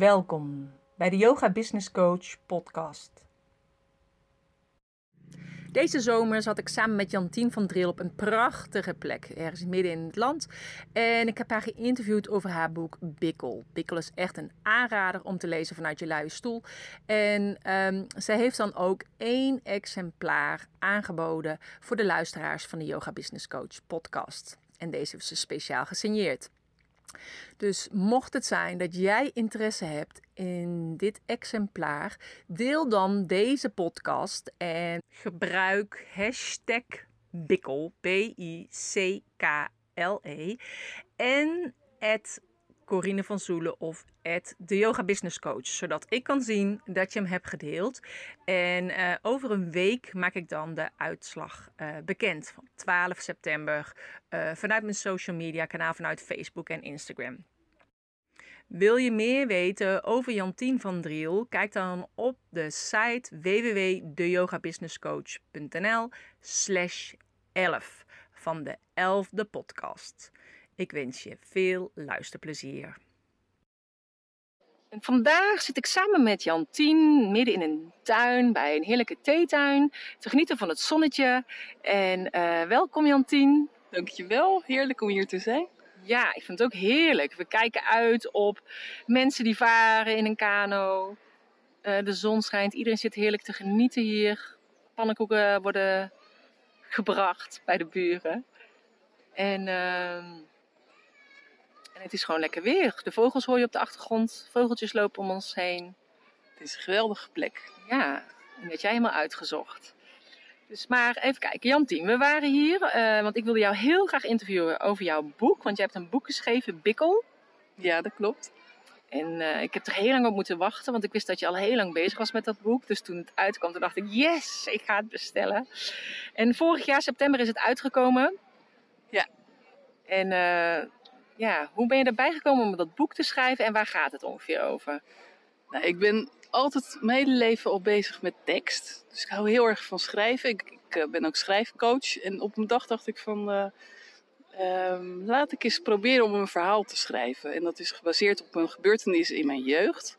Welkom bij de Yoga Business Coach podcast. Deze zomer zat ik samen met Jantien van Dril op een prachtige plek, ergens midden in het land. En ik heb haar geïnterviewd over haar boek Bikkel. Bikkel is echt een aanrader om te lezen vanuit je luie stoel. En um, zij heeft dan ook één exemplaar aangeboden voor de luisteraars van de Yoga Business Coach podcast. En deze heeft ze speciaal gesigneerd. Dus mocht het zijn dat jij interesse hebt in dit exemplaar, deel dan deze podcast en gebruik hashtag Bikkel, B-I-C-K-L-E, en het Corine van Zoelen of de Yoga Business Coach. Zodat ik kan zien dat je hem hebt gedeeld. En uh, over een week maak ik dan de uitslag uh, bekend. Van 12 september uh, vanuit mijn social media kanaal, vanuit Facebook en Instagram. Wil je meer weten over Jantien van Driel? Kijk dan op de site www.deyogabusinesscoach.nl slash 11 van de 11e podcast. Ik wens je veel luisterplezier. En vandaag zit ik samen met Jantien midden in een tuin bij een heerlijke theetuin te genieten van het zonnetje. En uh, welkom Jantien. Dankjewel, heerlijk om hier te zijn. Ja, ik vind het ook heerlijk. We kijken uit op mensen die varen in een kano. Uh, de zon schijnt, iedereen zit heerlijk te genieten hier. Pannenkoeken worden gebracht bij de buren. En... Uh, en het is gewoon lekker weer. De vogels hoor je op de achtergrond. Vogeltjes lopen om ons heen. Het is een geweldige plek. Ja, en dat jij helemaal uitgezocht. Dus maar even kijken, Jantien, we waren hier, uh, want ik wilde jou heel graag interviewen over jouw boek. Want jij hebt een boek geschreven, Bikkel. Ja, dat klopt. En uh, ik heb er heel lang op moeten wachten, want ik wist dat je al heel lang bezig was met dat boek. Dus toen het uitkwam, toen dacht ik, yes, ik ga het bestellen. En vorig jaar, september, is het uitgekomen. Ja. En uh, ja, hoe ben je erbij gekomen om dat boek te schrijven en waar gaat het ongeveer over? Nou, ik ben altijd mijn hele leven al bezig met tekst. Dus ik hou heel erg van schrijven. Ik, uh, ben ook schrijfcoach. En op een dag dacht ik van... Uh, laat ik eens proberen om een verhaal te schrijven. En dat is gebaseerd op een gebeurtenis in mijn jeugd.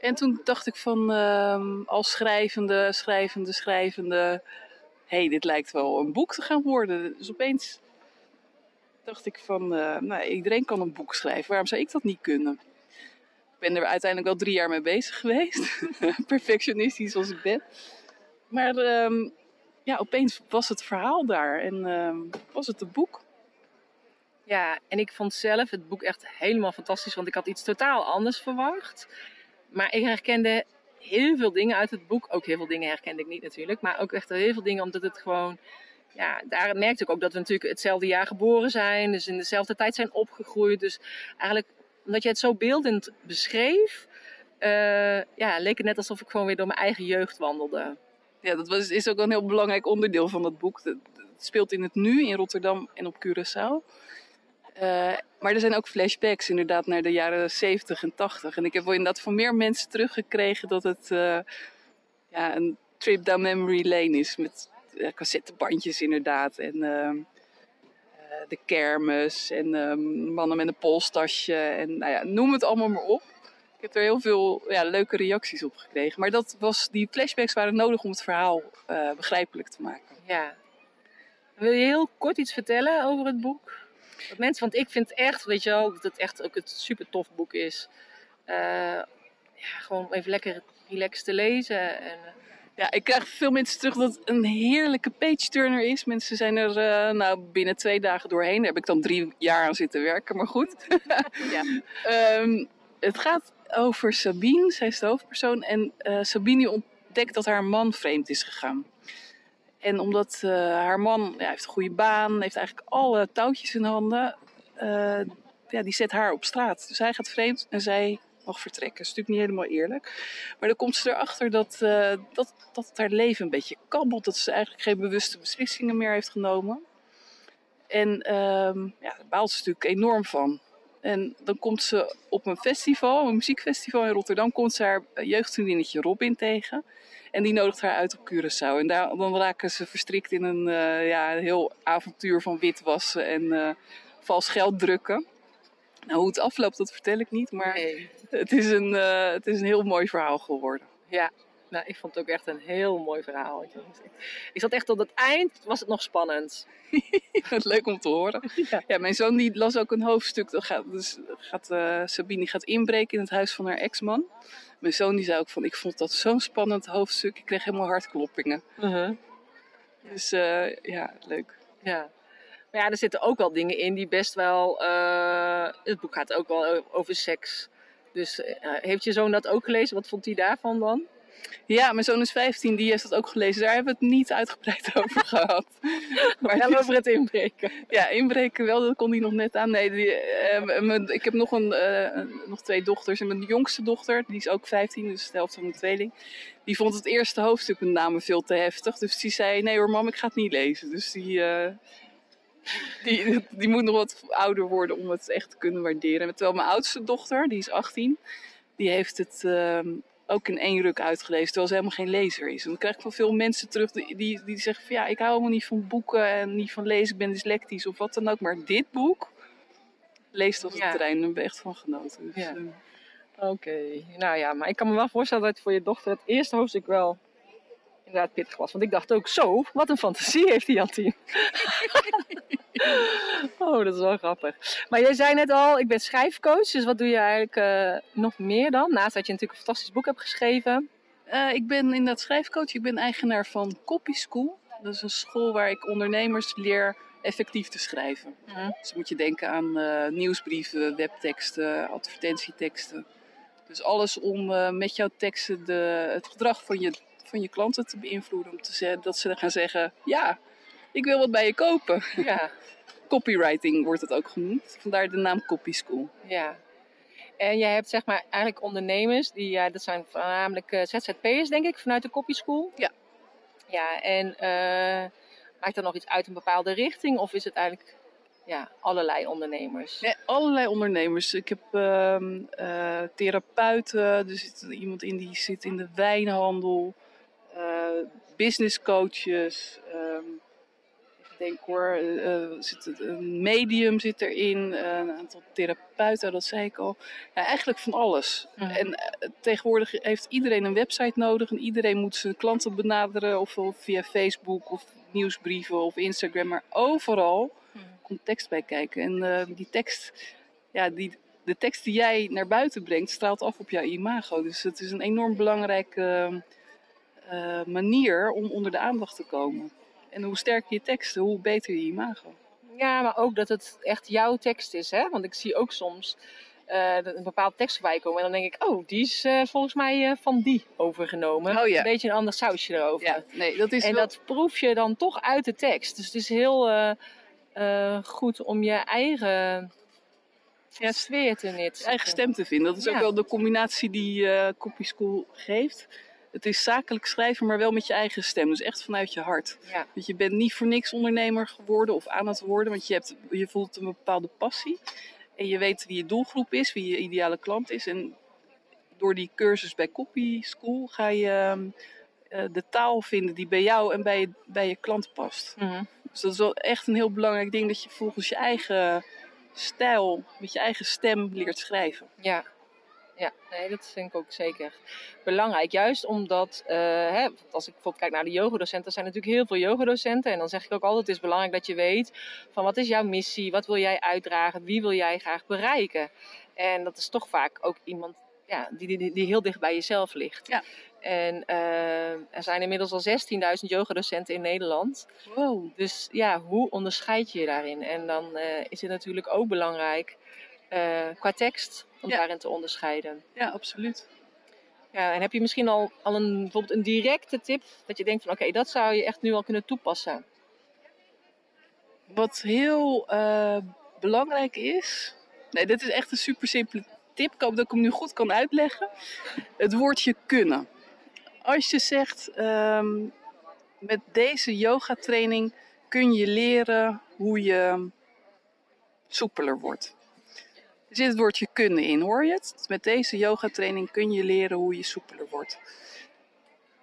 En toen dacht ik van... Uh, als schrijvende, schrijvende, schrijvende... Hé, hey, dit lijkt wel een boek te gaan worden. Dus opeens dacht ik van, uh, nou, iedereen kan een boek schrijven. Waarom zou ik dat niet kunnen? Ik ben er uiteindelijk wel drie jaar mee bezig geweest. Perfectionistisch als ik ben. Maar um, ja, opeens was het verhaal daar en um, was het een boek. Ja, en ik vond zelf het boek echt helemaal fantastisch, want ik had iets totaal anders verwacht. Maar ik herkende heel veel dingen uit het boek. Ook heel veel dingen herkende ik niet natuurlijk, maar ook echt heel veel dingen omdat het gewoon ja, daar merkte ik ook dat we natuurlijk hetzelfde jaar geboren zijn. Dus in dezelfde tijd zijn opgegroeid. Dus eigenlijk, omdat je het zo beeldend beschreef, uh, ja, leek het net alsof ik gewoon weer door mijn eigen jeugd wandelde. Ja, dat was, is ook een heel belangrijk onderdeel van dat boek. Het speelt in het nu, in Rotterdam en op Curaçao. Uh, maar er zijn ook flashbacks inderdaad naar de jaren 70 en 80. En ik heb wel inderdaad van meer mensen teruggekregen dat het uh, ja, een trip down memory lane is. Met uh, cassettebandjes inderdaad. En uh, de kermis en ehm, mannen met een polstasje. En nou ja, noem het allemaal maar op. Ik heb er heel veel ja, leuke reacties op gekregen. Maar dat was, die flashbacks waren nodig om het verhaal uh, begrijpelijk te maken. Ja. Wil je heel kort iets vertellen over het boek? Mensen, want ik vind echt, weet je wel, dat het echt ook een super tof boek is. Uh, ja, gewoon even lekker relaxed te lezen. En, ja, ik krijg veel mensen terug dat het een heerlijke page-turner is. Mensen zijn er uh, nou, binnen twee dagen doorheen. Daar heb ik dan drie jaar aan zitten werken, maar goed. ja. um, het gaat over Sabine, zij is de hoofdpersoon. En uh, Sabine ontdekt dat haar man vreemd is gegaan. En omdat uh, haar man ja, heeft een goede baan, heeft eigenlijk alle touwtjes in handen. ja, die zet haar op straat. Dus hij gaat vreemd en zij vertrekken. Dat is natuurlijk niet helemaal eerlijk. Maar dan komt ze erachter dat, uh, dat, dat haar leven een beetje kabbelt. Dat ze eigenlijk geen bewuste beslissingen meer heeft genomen. En um, ja, daar baalt ze natuurlijk enorm van. En dan komt ze op een festival, een muziekfestival in Rotterdam, komt ze haar jeugdvriendinnetje Robin tegen. En die nodigt haar uit op Curaçao. En daar, dan raken ze verstrikt in een uh, ja, heel avontuur van witwassen en uh, vals geld drukken. Nou, hoe het afloopt, dat vertel ik niet, maar Nee. het, is een, eh, het is een heel mooi verhaal geworden. Ja, nou, ik vond het ook echt een heel mooi verhaal. Ik zat echt tot het eind, was het nog spannend. Het leuk om te horen. Ja. Ja, mijn zoon die las ook een hoofdstuk. Dat gaat, dus gaat, eh, Sabine gaat inbreken in het huis van haar ex-man. Mijn zoon die zei ook van, ik vond dat zo'n spannend hoofdstuk. Ik kreeg helemaal hartkloppingen. Dus eh, ja, leuk. Ja. Maar ja, er zitten ook wel dingen in die best wel. eh, het boek gaat ook wel over seks. Dus eh, heeft je zoon dat ook gelezen? Wat vond hij daarvan dan? Ja, mijn zoon is 15, die heeft dat ook gelezen. Daar hebben we het niet uitgebreid over gehad. Maar wel over het inbreken. Ja, inbreken wel, dat kon hij nog net aan. Nee, die, eh, mijn- ik heb nog, een, nog twee dochters. En mijn jongste dochter, die is ook 15, dus de helft van mijn tweeling. Die vond het eerste hoofdstuk met name veel te heftig. Dus die zei, nee hoor mam, ik ga het niet lezen. Dus die, die, die moet nog wat ouder worden om het echt te kunnen waarderen. Terwijl mijn oudste dochter, die is 18, die heeft het... ehm, ook in één ruk uitgelezen, terwijl ze helemaal geen lezer is. En dan krijg ik van veel mensen terug die, die, die zeggen van ja, ik hou helemaal niet van boeken en niet van lezen, ik ben dyslectisch of wat dan ook. Maar dit boek leest Ja. een trein en daar ik echt van genoten. Dus, Ja. eh, Oké, nou ja, maar ik kan me wel voorstellen dat voor je dochter het eerste hoofdstuk wel inderdaad pittig was. Want ik dacht ook, zo, wat een fantasie heeft die Jantien. oh, dat is wel grappig. Maar jij zei net al, ik ben schrijfcoach, dus wat doe je eigenlijk eh, nog meer dan? Naast dat je natuurlijk een fantastisch boek hebt geschreven. eh, ik ben inderdaad schrijfcoach, ik ben eigenaar van Copy School. Dat is een school waar ik ondernemers leer effectief te schrijven. Mhm. Dus moet je denken aan eh, nieuwsbrieven, webteksten, advertentieteksten. Dus alles om met jouw teksten de, het gedrag van je, van je klanten te beïnvloeden. Om te zeggen, dat ze gaan zeggen, ja, ik wil wat bij je kopen. Ja, Copywriting wordt het ook genoemd. Vandaar de naam Copy School. ja. En jij hebt zeg maar eigenlijk ondernemers, die, ja, dat zijn voornamelijk eh, ZZP'ers denk ik, vanuit de Copy School. Ja. Ja, en eh, maakt er nog iets uit een bepaalde richting? Of is het eigenlijk ja, allerlei ondernemers? Nee, allerlei ondernemers. Ik heb ehm, eh, therapeuten, er zit iemand in die zit in de wijnhandel, business coaches. ehm, denk hoor, eh, eh, zit een medium zit erin, eh, een aantal therapeuten, dat zei ik al. Eigenlijk van alles. Mhm. En tegenwoordig heeft iedereen een website nodig en iedereen moet zijn klanten benaderen, of via Facebook of nieuwsbrieven of Instagram, maar overal Mhm. komt tekst bij kijken. En die tekst, ja, die, de tekst die jij naar buiten brengt, straalt af op jouw imago. Dus het is een enorm belangrijke manier om onder de aandacht te komen. En hoe sterker je teksten, hoe beter je imago. Ja, maar ook dat het echt jouw tekst is, hè? Want ik zie ook soms eh, een bepaald tekst voorbij komen. En dan denk ik, oh, die is eh, volgens mij eh, van die overgenomen. Oh ja. Een beetje een ander sausje erover. Ja, nee, dat is en wel- dat proef je dan toch uit de tekst. Dus het is heel goed om je eigen ja, sfeer te neerzetten. eigen stem te vinden. Dat is ook wel de combinatie die eh Copy School geeft. Het is zakelijk schrijven, maar wel met je eigen stem. Dus echt vanuit je hart. Ja. Want je bent niet voor niks ondernemer geworden of aan het worden. Want je, hebt, je voelt een bepaalde passie. En je weet wie je doelgroep is, wie je ideale klant is. En door die cursus bij Copy School ga je ehm, eh, de taal vinden die bij jou en bij je, bij je klant past. Mhm. Dus dat is wel echt een heel belangrijk ding. Dat je volgens je eigen stijl, met je eigen stem leert schrijven. Ja. Ja, nee, dat vind ik ook zeker belangrijk. Juist omdat, eh, hè, als ik bijvoorbeeld kijk naar de yogadocenten, er zijn natuurlijk heel veel yogadocenten. En dan zeg ik ook altijd, het is belangrijk dat je weet van wat is jouw missie, wat wil jij uitdragen, wie wil jij graag bereiken. En dat is toch vaak ook iemand ja, die, die, die heel dicht bij jezelf ligt. Ja. En eh, er zijn inmiddels al 16.000 yogadocenten in Nederland. Wow. Dus ja, hoe onderscheid je je daarin? En dan eh, is het natuurlijk ook belangrijk qua tekst om Ja. daarin te onderscheiden. Ja, absoluut. Ja, en heb je misschien al, al een, bijvoorbeeld een directe tip dat je denkt van oké, dat zou je echt nu al kunnen toepassen? Wat heel eh, belangrijk is. Nee, dit is echt een super simpele tip. Ik hoop dat ik hem nu goed kan uitleggen. Het woordje kunnen. Als je zegt, ehm, met deze yoga training kun je leren hoe je soepeler wordt. Er zit het woordje kunnen in, hoor je het? Met deze yoga training kun je leren hoe je soepeler wordt.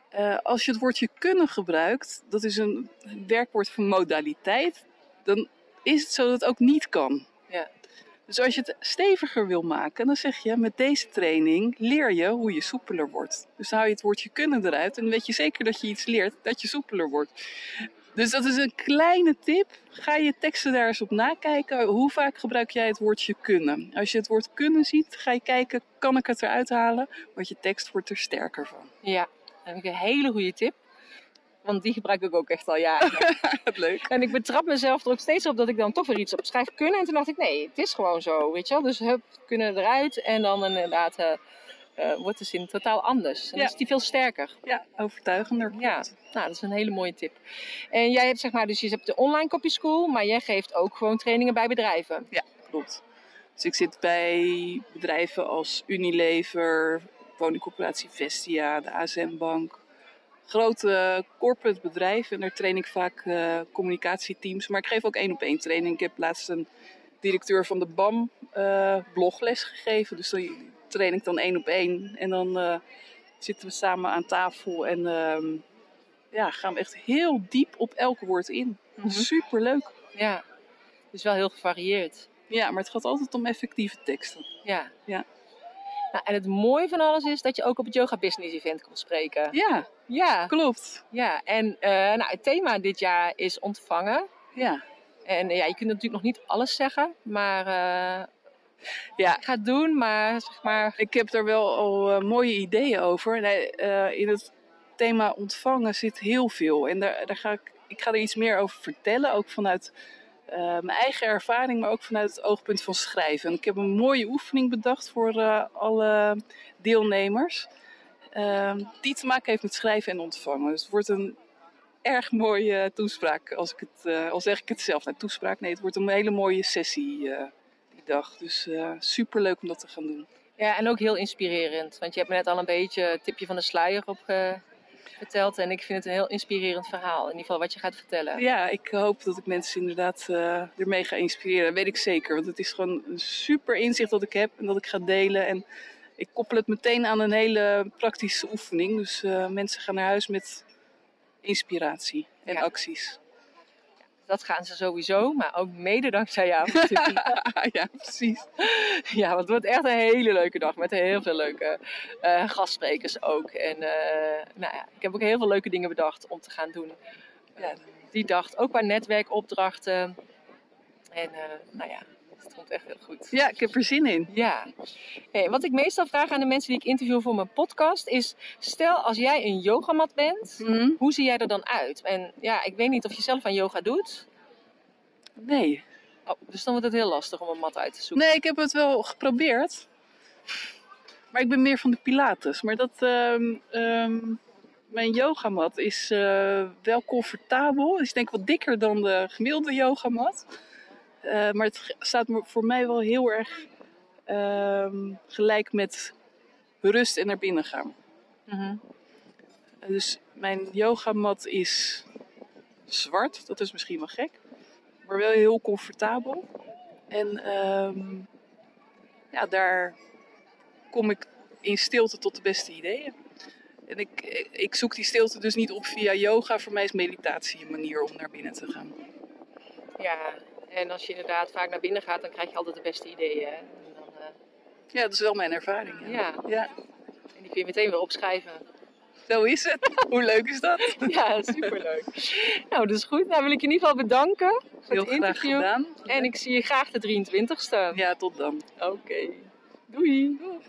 Eh, als je het woordje kunnen gebruikt, dat is een werkwoord van modaliteit, dan is het zo dat het ook niet kan. Ja. Dus als je het steviger wil maken, dan zeg je met deze training leer je hoe je soepeler wordt. Dus dan hou je het woordje kunnen eruit en dan weet je zeker dat je iets leert dat je soepeler wordt. Dus dat is een kleine tip. Ga je teksten daar eens op nakijken. Hoe vaak gebruik jij het woordje kunnen? Als je het woord kunnen ziet, ga je kijken, kan ik het eruit halen? Want je tekst wordt er sterker van. Ja, dat heb ik een hele goede tip. Want die gebruik ik ook echt al jaren. Leuk. En ik betrap mezelf er ook steeds op dat ik dan toch weer iets op schrijf kunnen. En toen dacht ik, nee, het is gewoon zo, weet je wel. Dus hup, kunnen eruit. En dan inderdaad uh, uh, wordt de zin totaal anders. En ja. is die veel sterker. Ja, overtuigender. Ja, nou, dat is een hele mooie tip. En jij hebt zeg maar, dus je hebt de online copy school, maar jij geeft ook gewoon trainingen bij bedrijven. Ja, klopt. Dus ik zit bij bedrijven als Unilever, woningcorporatie Vestia, de ASM Bank, grote corporate bedrijven. En daar train ik vaak uh, communicatieteams. Maar ik geef ook één op één training. Ik heb laatst een directeur van de BAM uh, blogles gegeven. Dus dan train ik dan één op één. En dan uh, zitten we samen aan tafel en uh, ja, gaan we echt heel diep op elk woord in. Mm -hmm. Super leuk. Ja, dus wel heel gevarieerd. Ja, maar het gaat altijd om effectieve teksten. Ja. ja. Nou, en het mooie van alles is dat je ook op het Yoga Business Event kon spreken. Ja, ja. klopt. Ja, en uh, nou, het thema dit jaar is ontvangen. Ja. En ja, je kunt natuurlijk nog niet alles zeggen, maar uh, ja, ga doen, maar zeg maar... Ik heb er wel al uh, mooie ideeën over. Nee, in het thema ontvangen zit heel veel. En daar, daar ga ik, ik ga er iets meer over vertellen, ook vanuit uh, mijn eigen ervaring, maar ook vanuit het oogpunt van schrijven. En ik heb een mooie oefening bedacht voor alle deelnemers. Uh, die te maken heeft met schrijven en ontvangen. Dus het wordt een erg mooie toespraak, als ik het, al zeg ik het zelf. Nou, toespraak, nee, het wordt een hele mooie sessie dag. Dus super leuk om dat te gaan doen. Ja, en ook heel inspirerend. Want je hebt me net al een beetje het tipje van de sluier opge verteld. En ik vind het een heel inspirerend verhaal. In ieder geval wat je gaat vertellen. Ja, ik hoop dat ik mensen inderdaad uh, ermee ga inspireren. Dat weet ik zeker. Want het is gewoon een super inzicht dat ik heb en dat ik ga delen. En ik koppel het meteen aan een hele praktische oefening. Dus uh, mensen gaan naar huis met inspiratie en ja. acties. Dat gaan ze sowieso, maar ook mede dankzij jou. ja, precies. Ja, want het wordt echt een hele leuke dag met heel veel leuke uh, gastsprekers ook. En uh, nou ja, ik heb ook heel veel leuke dingen bedacht om te gaan doen. Ja, die dag ook qua netwerkopdrachten. En uh, nou ja, het echt heel goed. Ja, ik heb er zin in. Ja. Hey, wat ik meestal vraag aan de mensen die ik interview voor mijn podcast is... Stel, als jij een yogamat bent, mm -hmm. hoe zie jij er dan uit? En ja, ik weet niet of je zelf aan yoga doet. Nee. Oh, dus dan wordt het heel lastig om een mat uit te zoeken. Nee, ik heb het wel geprobeerd. Maar ik ben meer van de pilates. Maar dat... Um, um, mijn yogamat is uh, wel comfortabel. is denk ik wat dikker dan de gemiddelde yogamat. Uh, maar het staat voor mij wel heel erg uh, gelijk met rust en naar binnen gaan. Mm -hmm. Dus mijn yogamat is zwart, dat is misschien wel gek, maar wel heel comfortabel. En um, ja, daar kom ik in stilte tot de beste ideeën. En ik, ik zoek die stilte dus niet op via yoga. Voor mij is meditatie een manier om naar binnen te gaan. Ja, en als je inderdaad vaak naar binnen gaat, dan krijg je altijd de beste ideeën. En dan, uh... Ja, dat is wel mijn ervaring. Ja. ja. ja. En die kun je meteen weer opschrijven. Zo is het. Hoe leuk is dat? ja, superleuk. nou, dat is goed. Nou wil ik je in ieder geval bedanken voor Heel het interview. gedaan. En ik zie je graag de 23ste. Ja, tot dan. Oké. Okay. Doei. Doei.